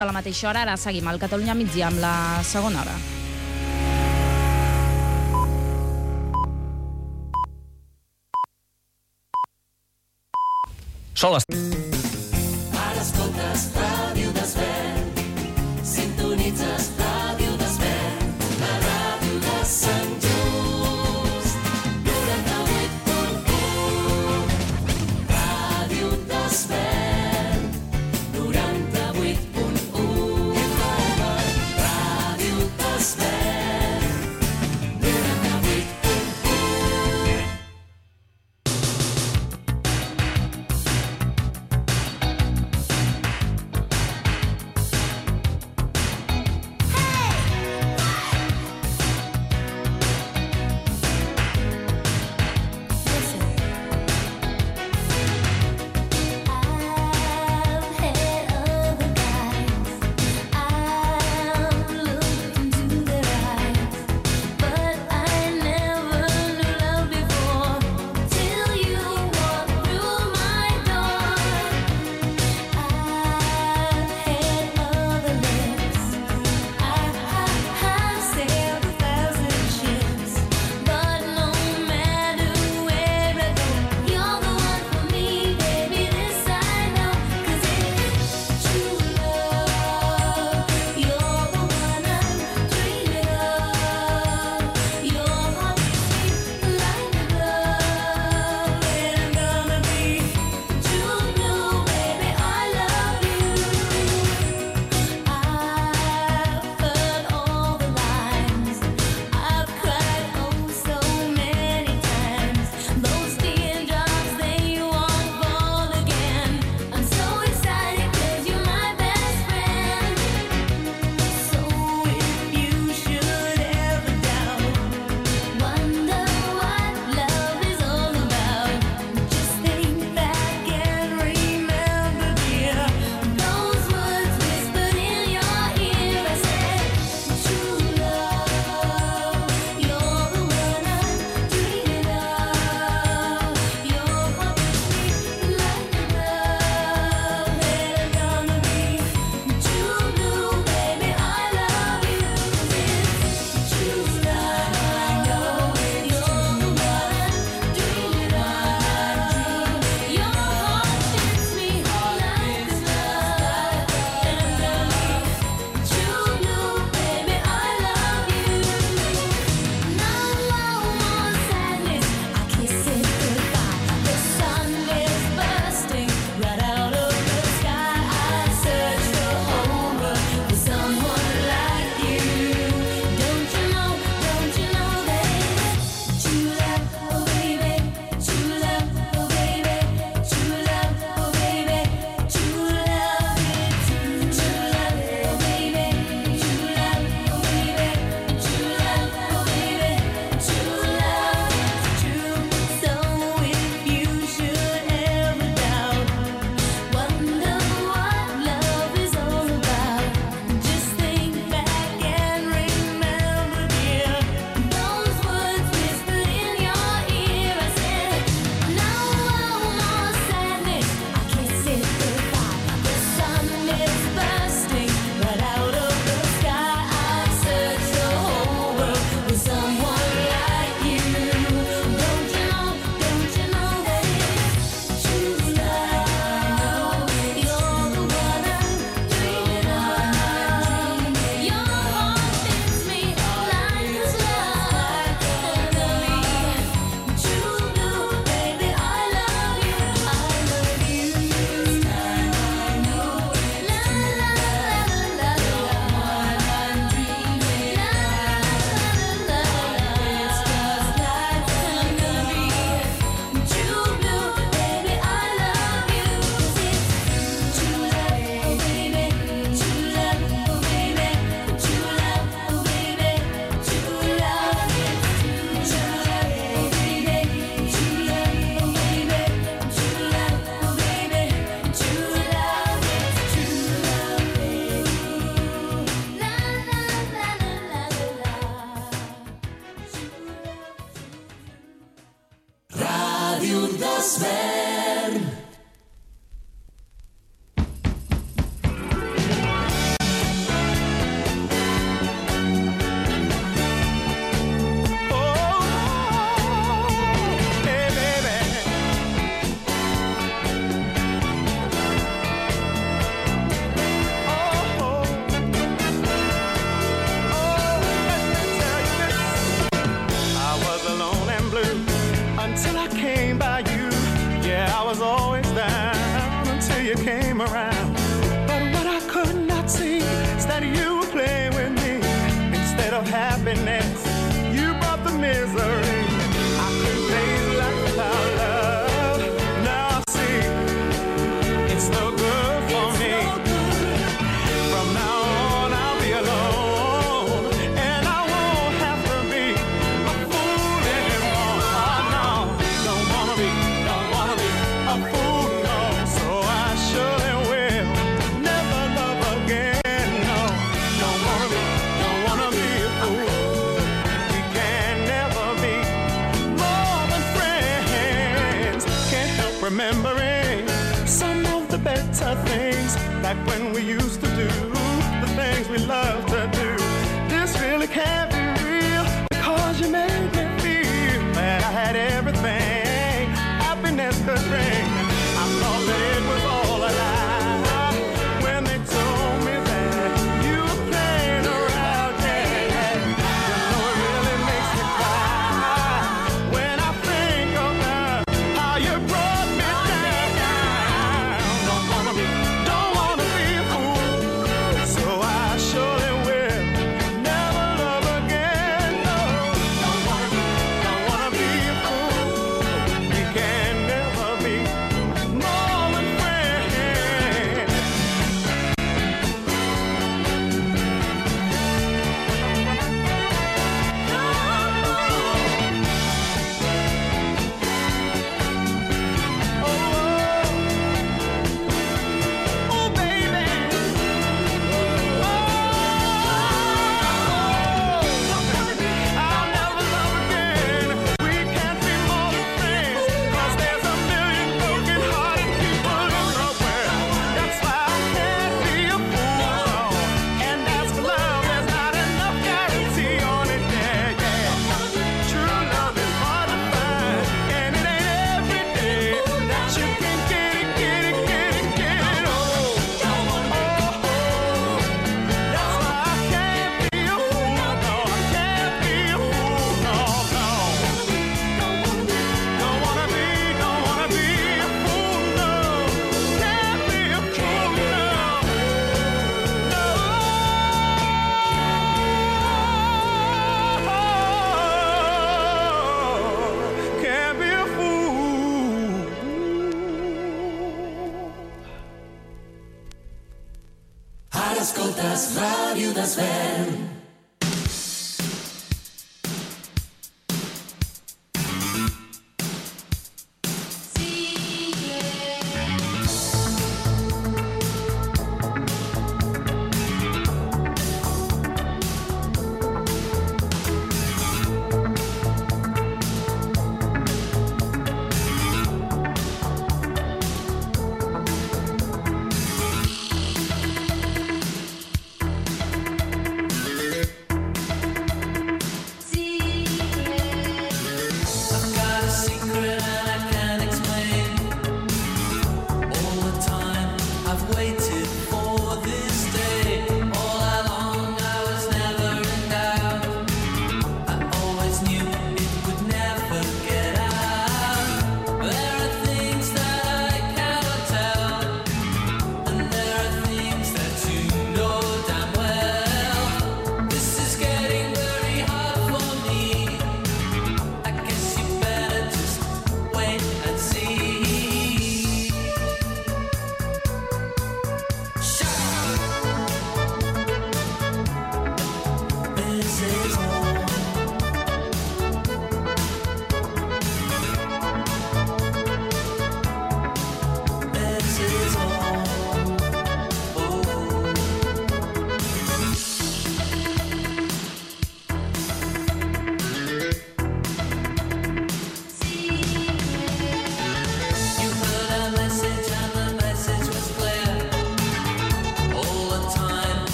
A la mateixa hora, ara seguim al Catalunya migdia amb la segona hora. Sol estar... Ara escoltes...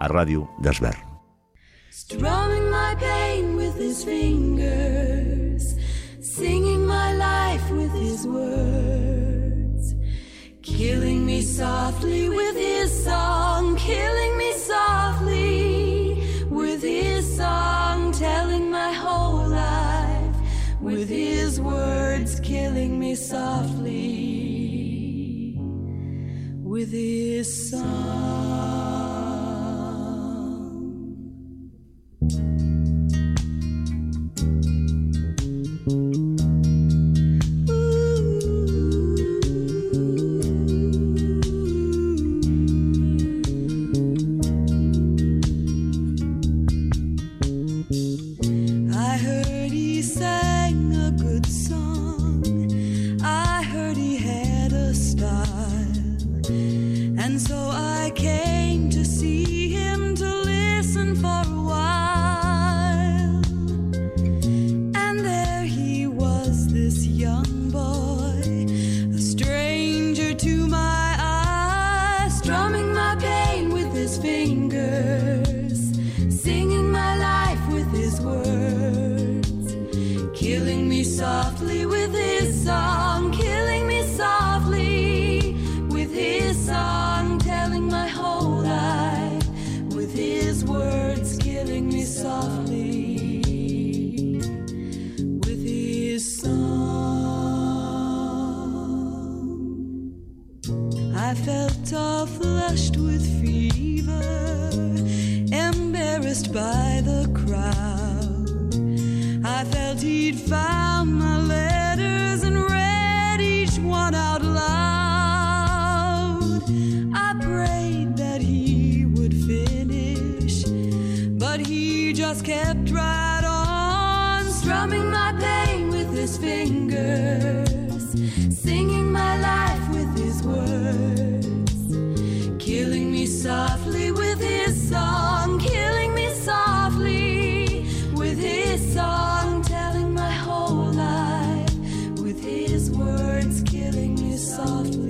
a Ràdio d'Esvern. Strumming my pain with his fingers, singing my life with his words, killing me softly with his song, killing me softly with his song, telling my whole life with his words, killing me softly with his song. He just kept right on, strumming my pain with his fingers, singing my life with his words, killing me softly with his song, killing me softly with his song, telling my whole life with his words, killing me softly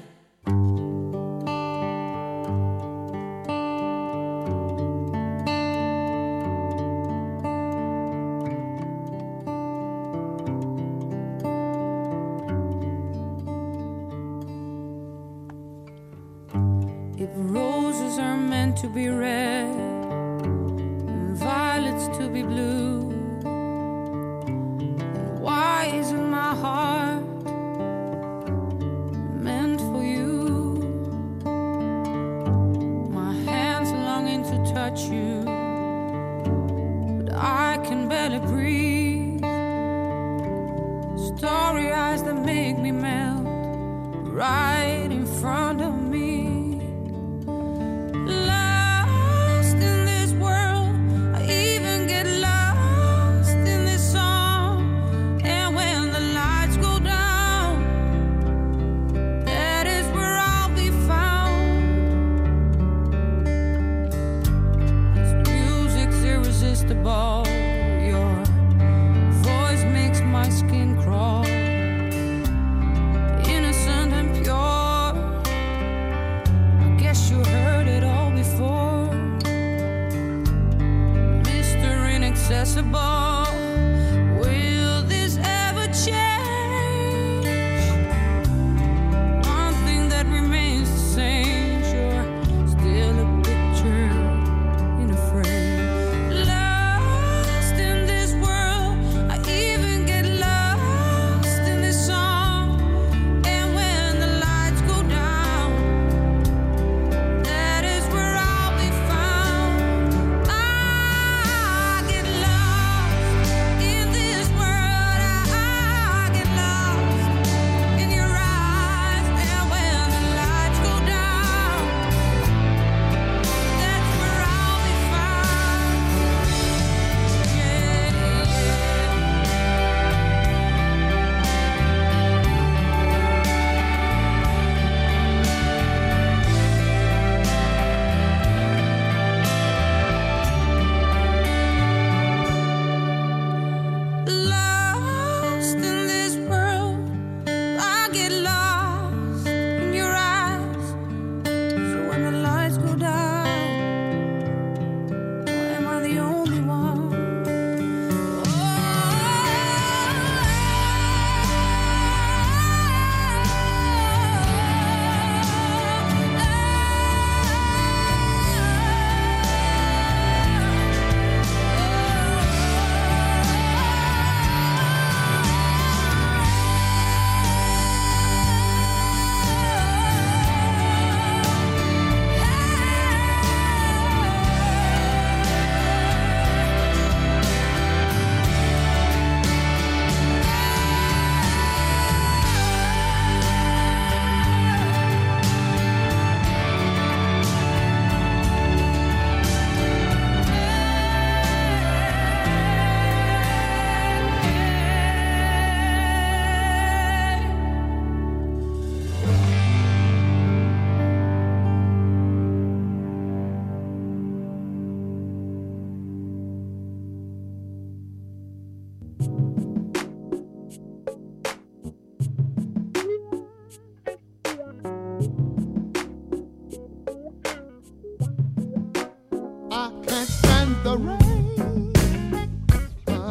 the rain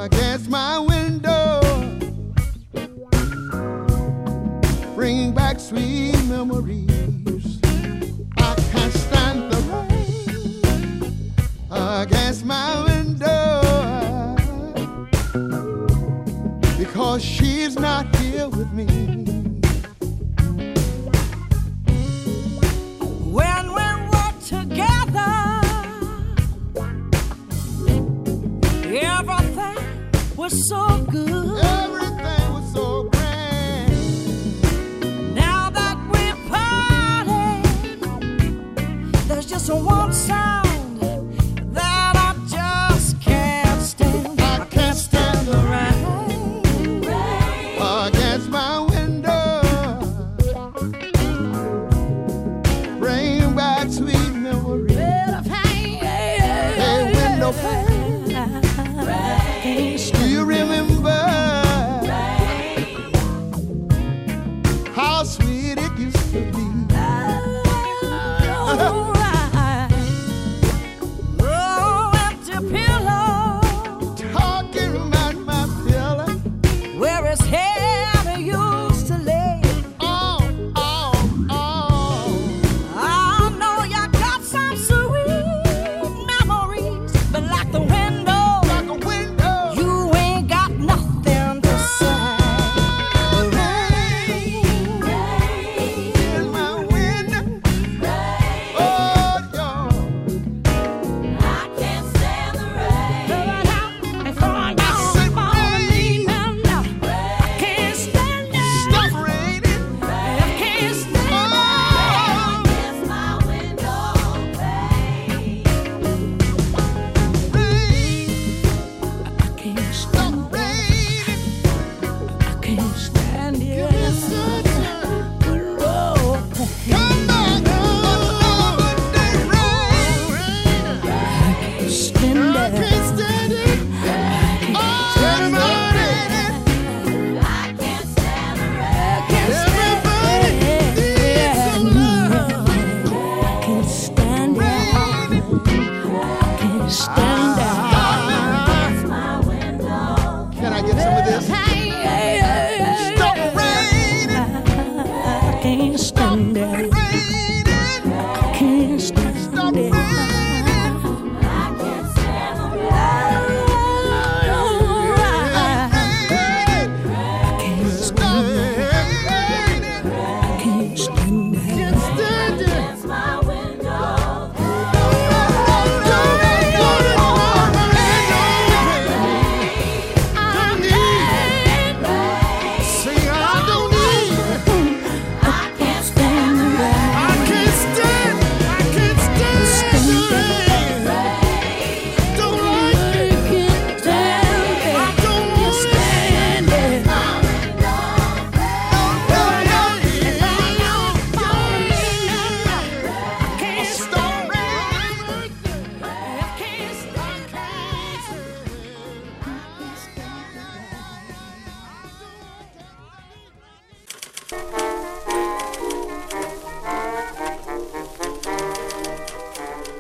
against my window, bringing back sweet memories. I can't stand the rain against my window because she's not here with me. so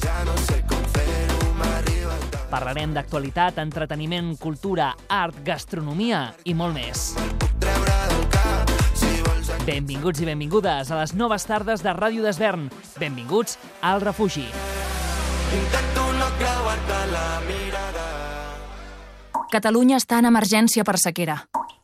Ja no sé com fer-ho, m'arriba el tant. Parlarem d'actualitat, entreteniment, cultura, art, gastronomia i molt més. Treure del cap, si vols Benvinguts i benvingudes a les noves tardes de Ràdio d'Esvern. Benvinguts al refugi. Intento no creuar-te la mirada. Catalunya està en emergència per sequera.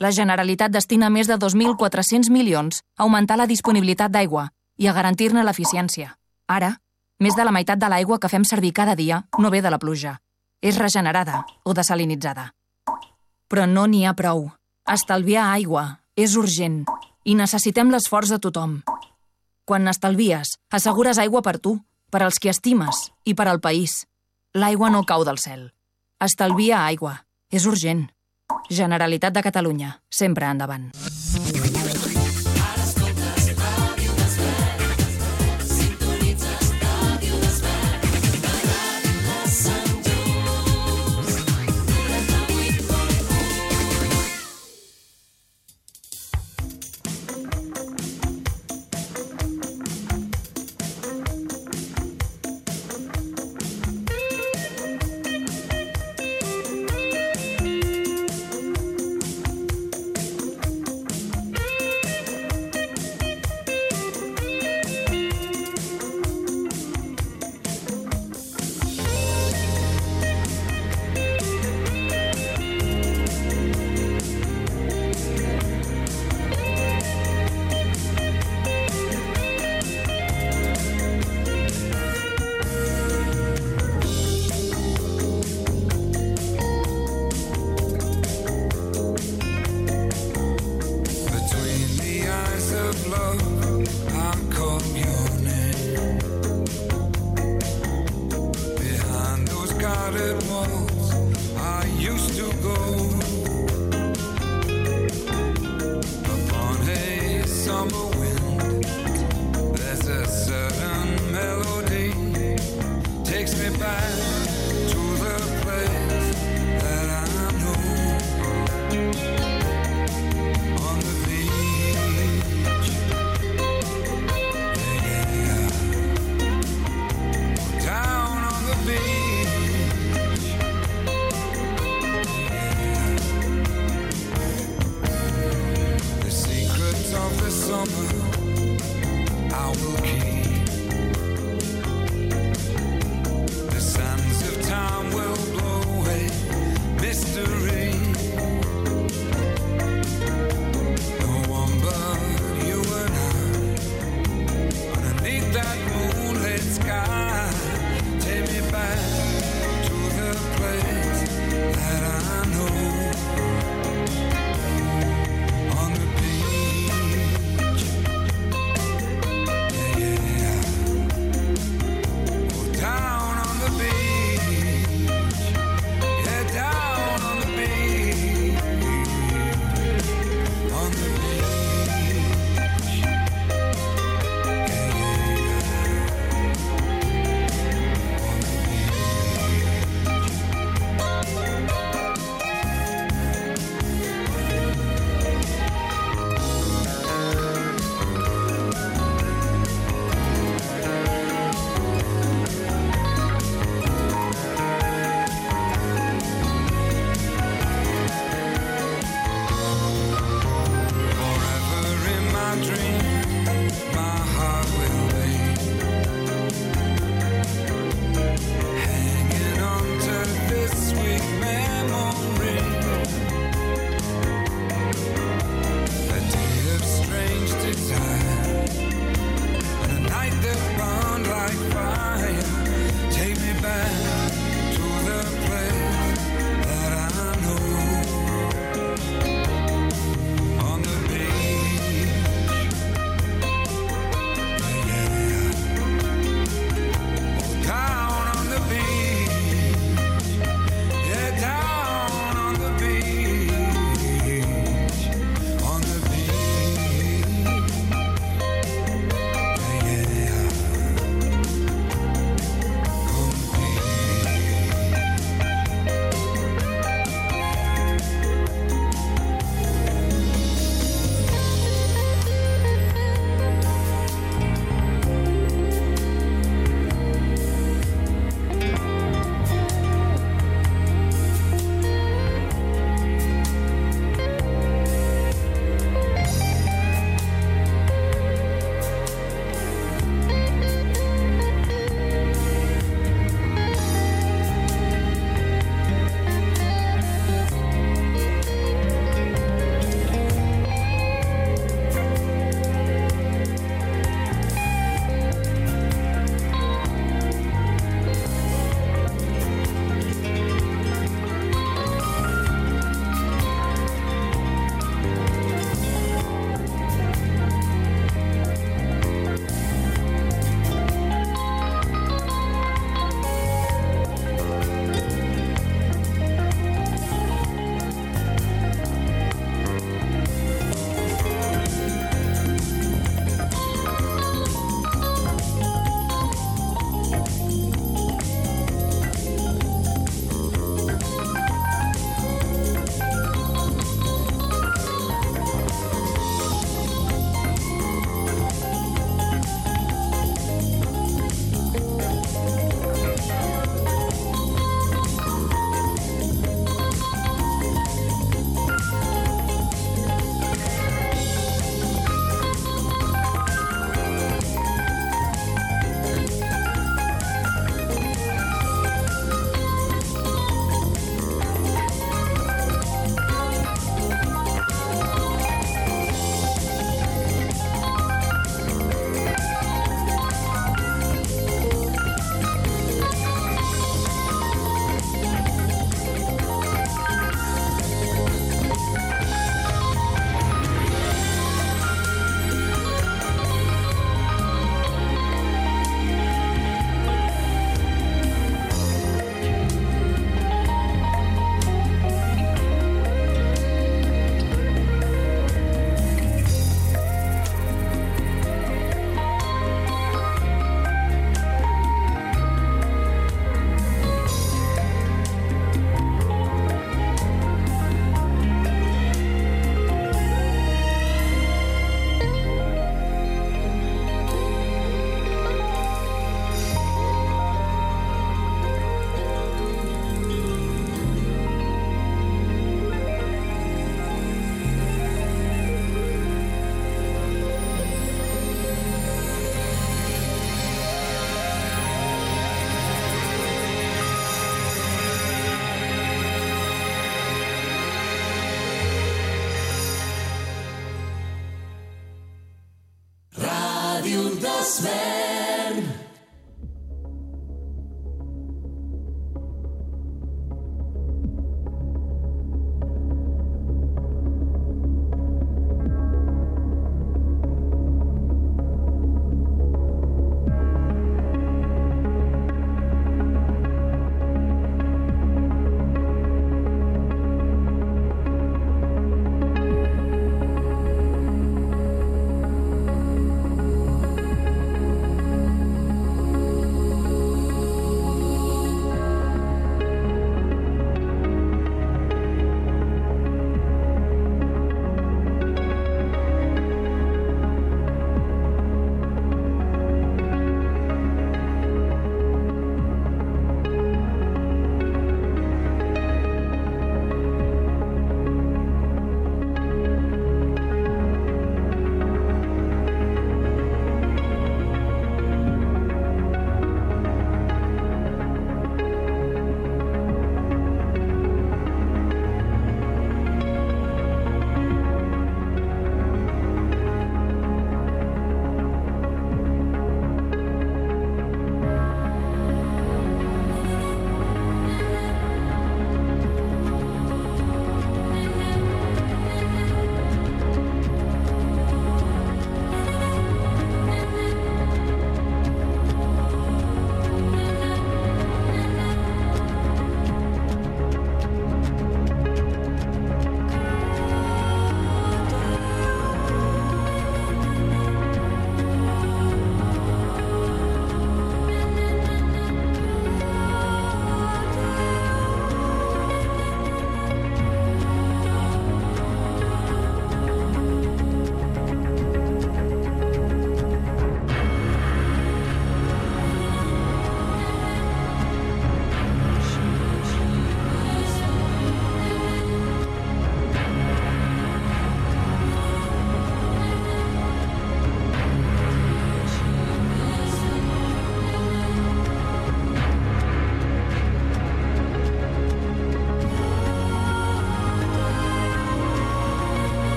La Generalitat destina més de 2.400 milions a augmentar la disponibilitat d'aigua i a garantir-ne l'eficiència. Ara, més de la meitat de l'aigua que fem servir cada dia no ve de la pluja. És regenerada o desalinitzada. Però no n'hi ha prou. Estalviar aigua és urgent i necessitem l'esforç de tothom. Quan n'estalvies, assegures aigua per tu, per als qui estimes i per al país. L'aigua no cau del cel. Estalvia aigua. És urgent. Generalitat de Catalunya. Sempre endavant.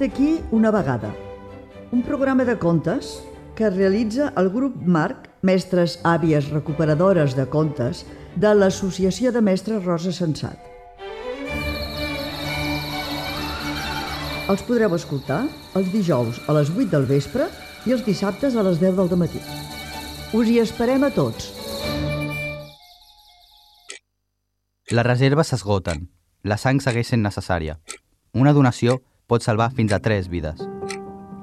Aquí una vegada. Un programa de contes que realitza el grup Marc, mestres àvies recuperadores de contes, de l'Associació de Mestres Rosa Sensat. Els podreu escoltar els dijous a les 8 del vespre i els dissabtes a les 10 del matí. Us hi esperem a tots. Les reserves s'esgoten. La sang segueix sent necessària. Una donació pot salvar fins a 3 vides.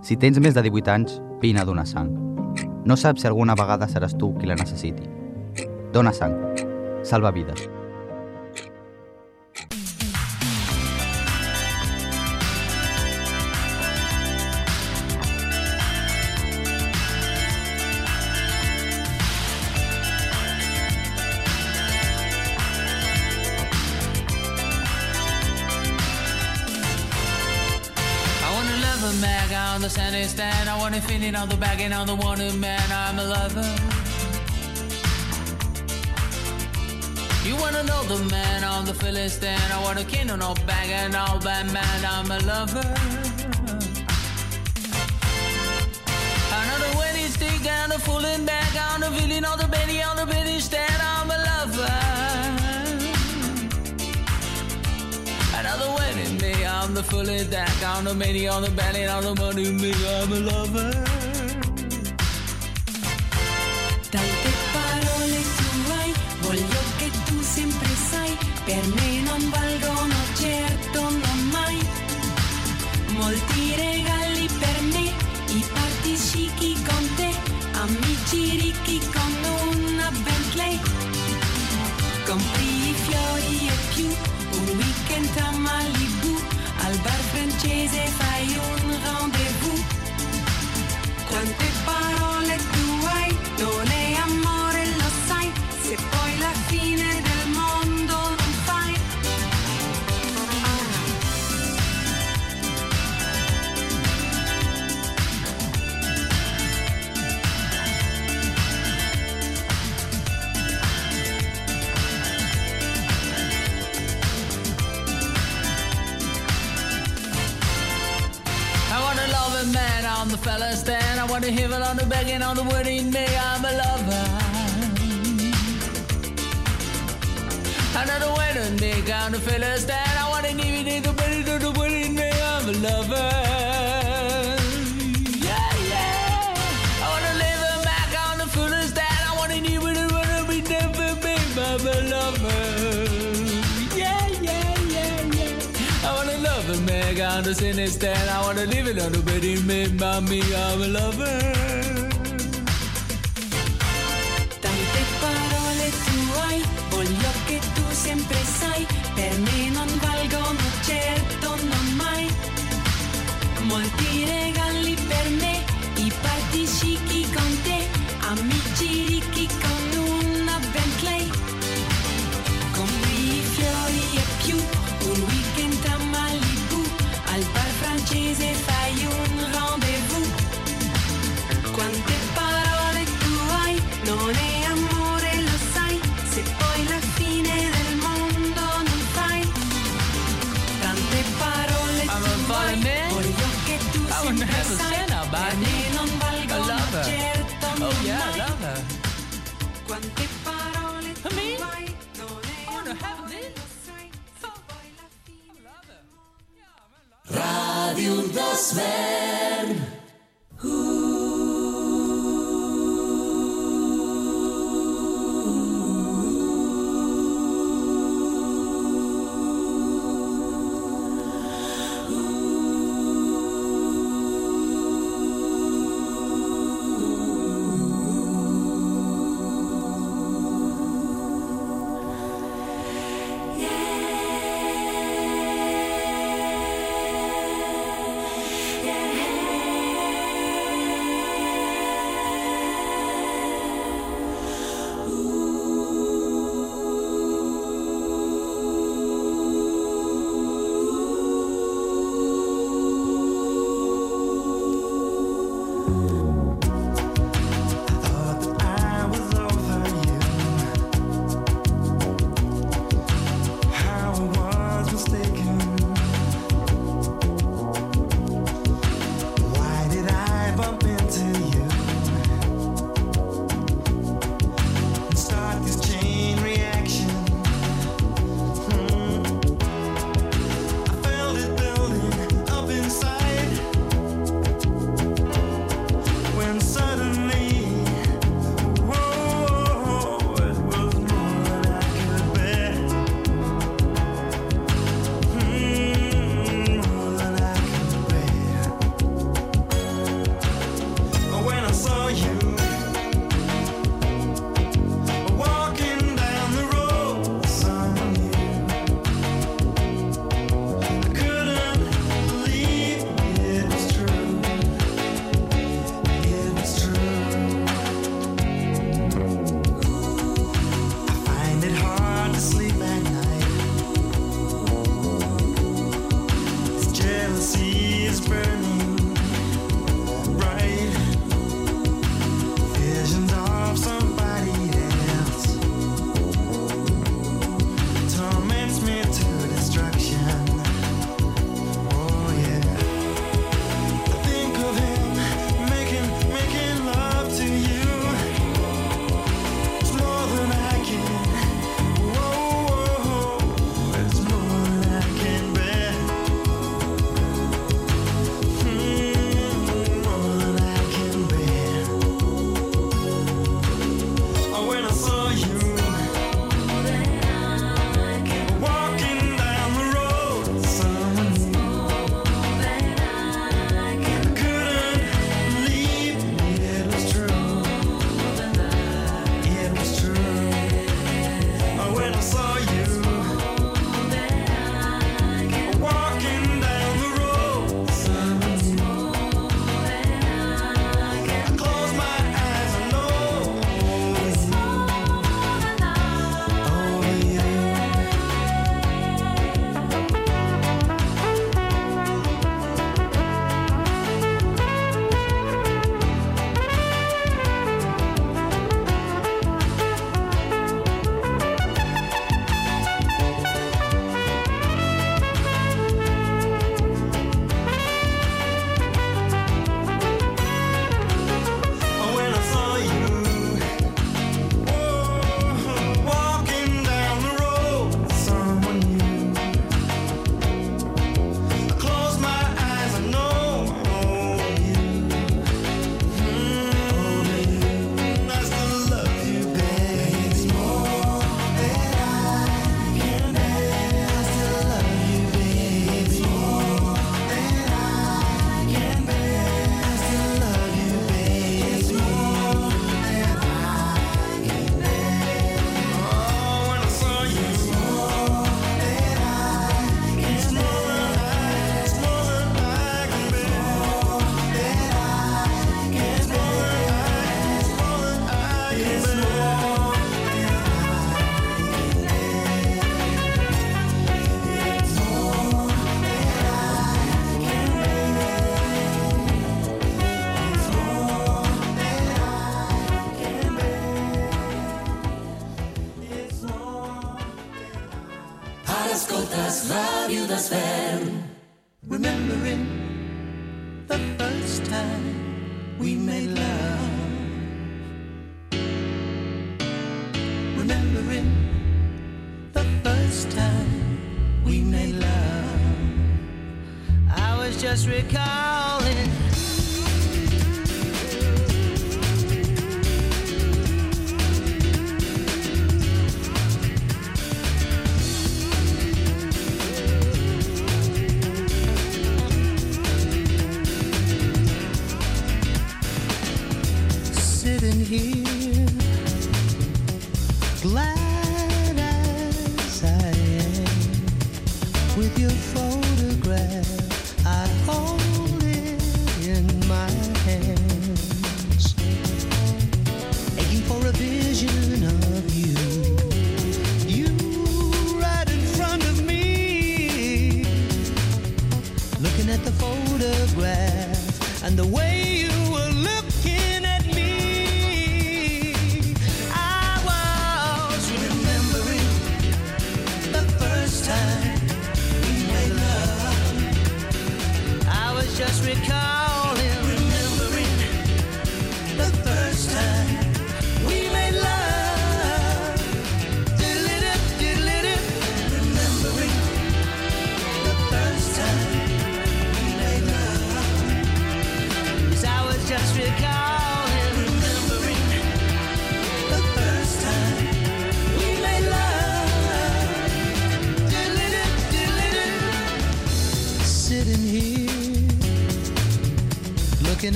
Si tens més de 18 anys, vine a donar sang. No saps si alguna vegada seràs tu qui la necessiti. Dona sang. Salva vides. I the stand. I want to feeling on the back and on the wanted man. I'm a lover. You wanna know the man on the Philistine? I want a king on no bag and all bad man. I'm a lover. Another wedding stick down the fooling back on the feeling on the belly on the belly stand. On the fully deck on the belly on the belly on the money me. I'm a lover. Tante parole tu hai, voglio che tu sempre sai, per me non valgono certo non mai. Molti regali per me, i party chic con te, amici ricchi the stand. I want to hear it on the begging on the wedding day. I'm a lover. Another wedding day on the fella stand. I want to give it the the wedding day. I'm a lover. in his. I wanna live a little bit. Remember me, I'm a lover. Christmas.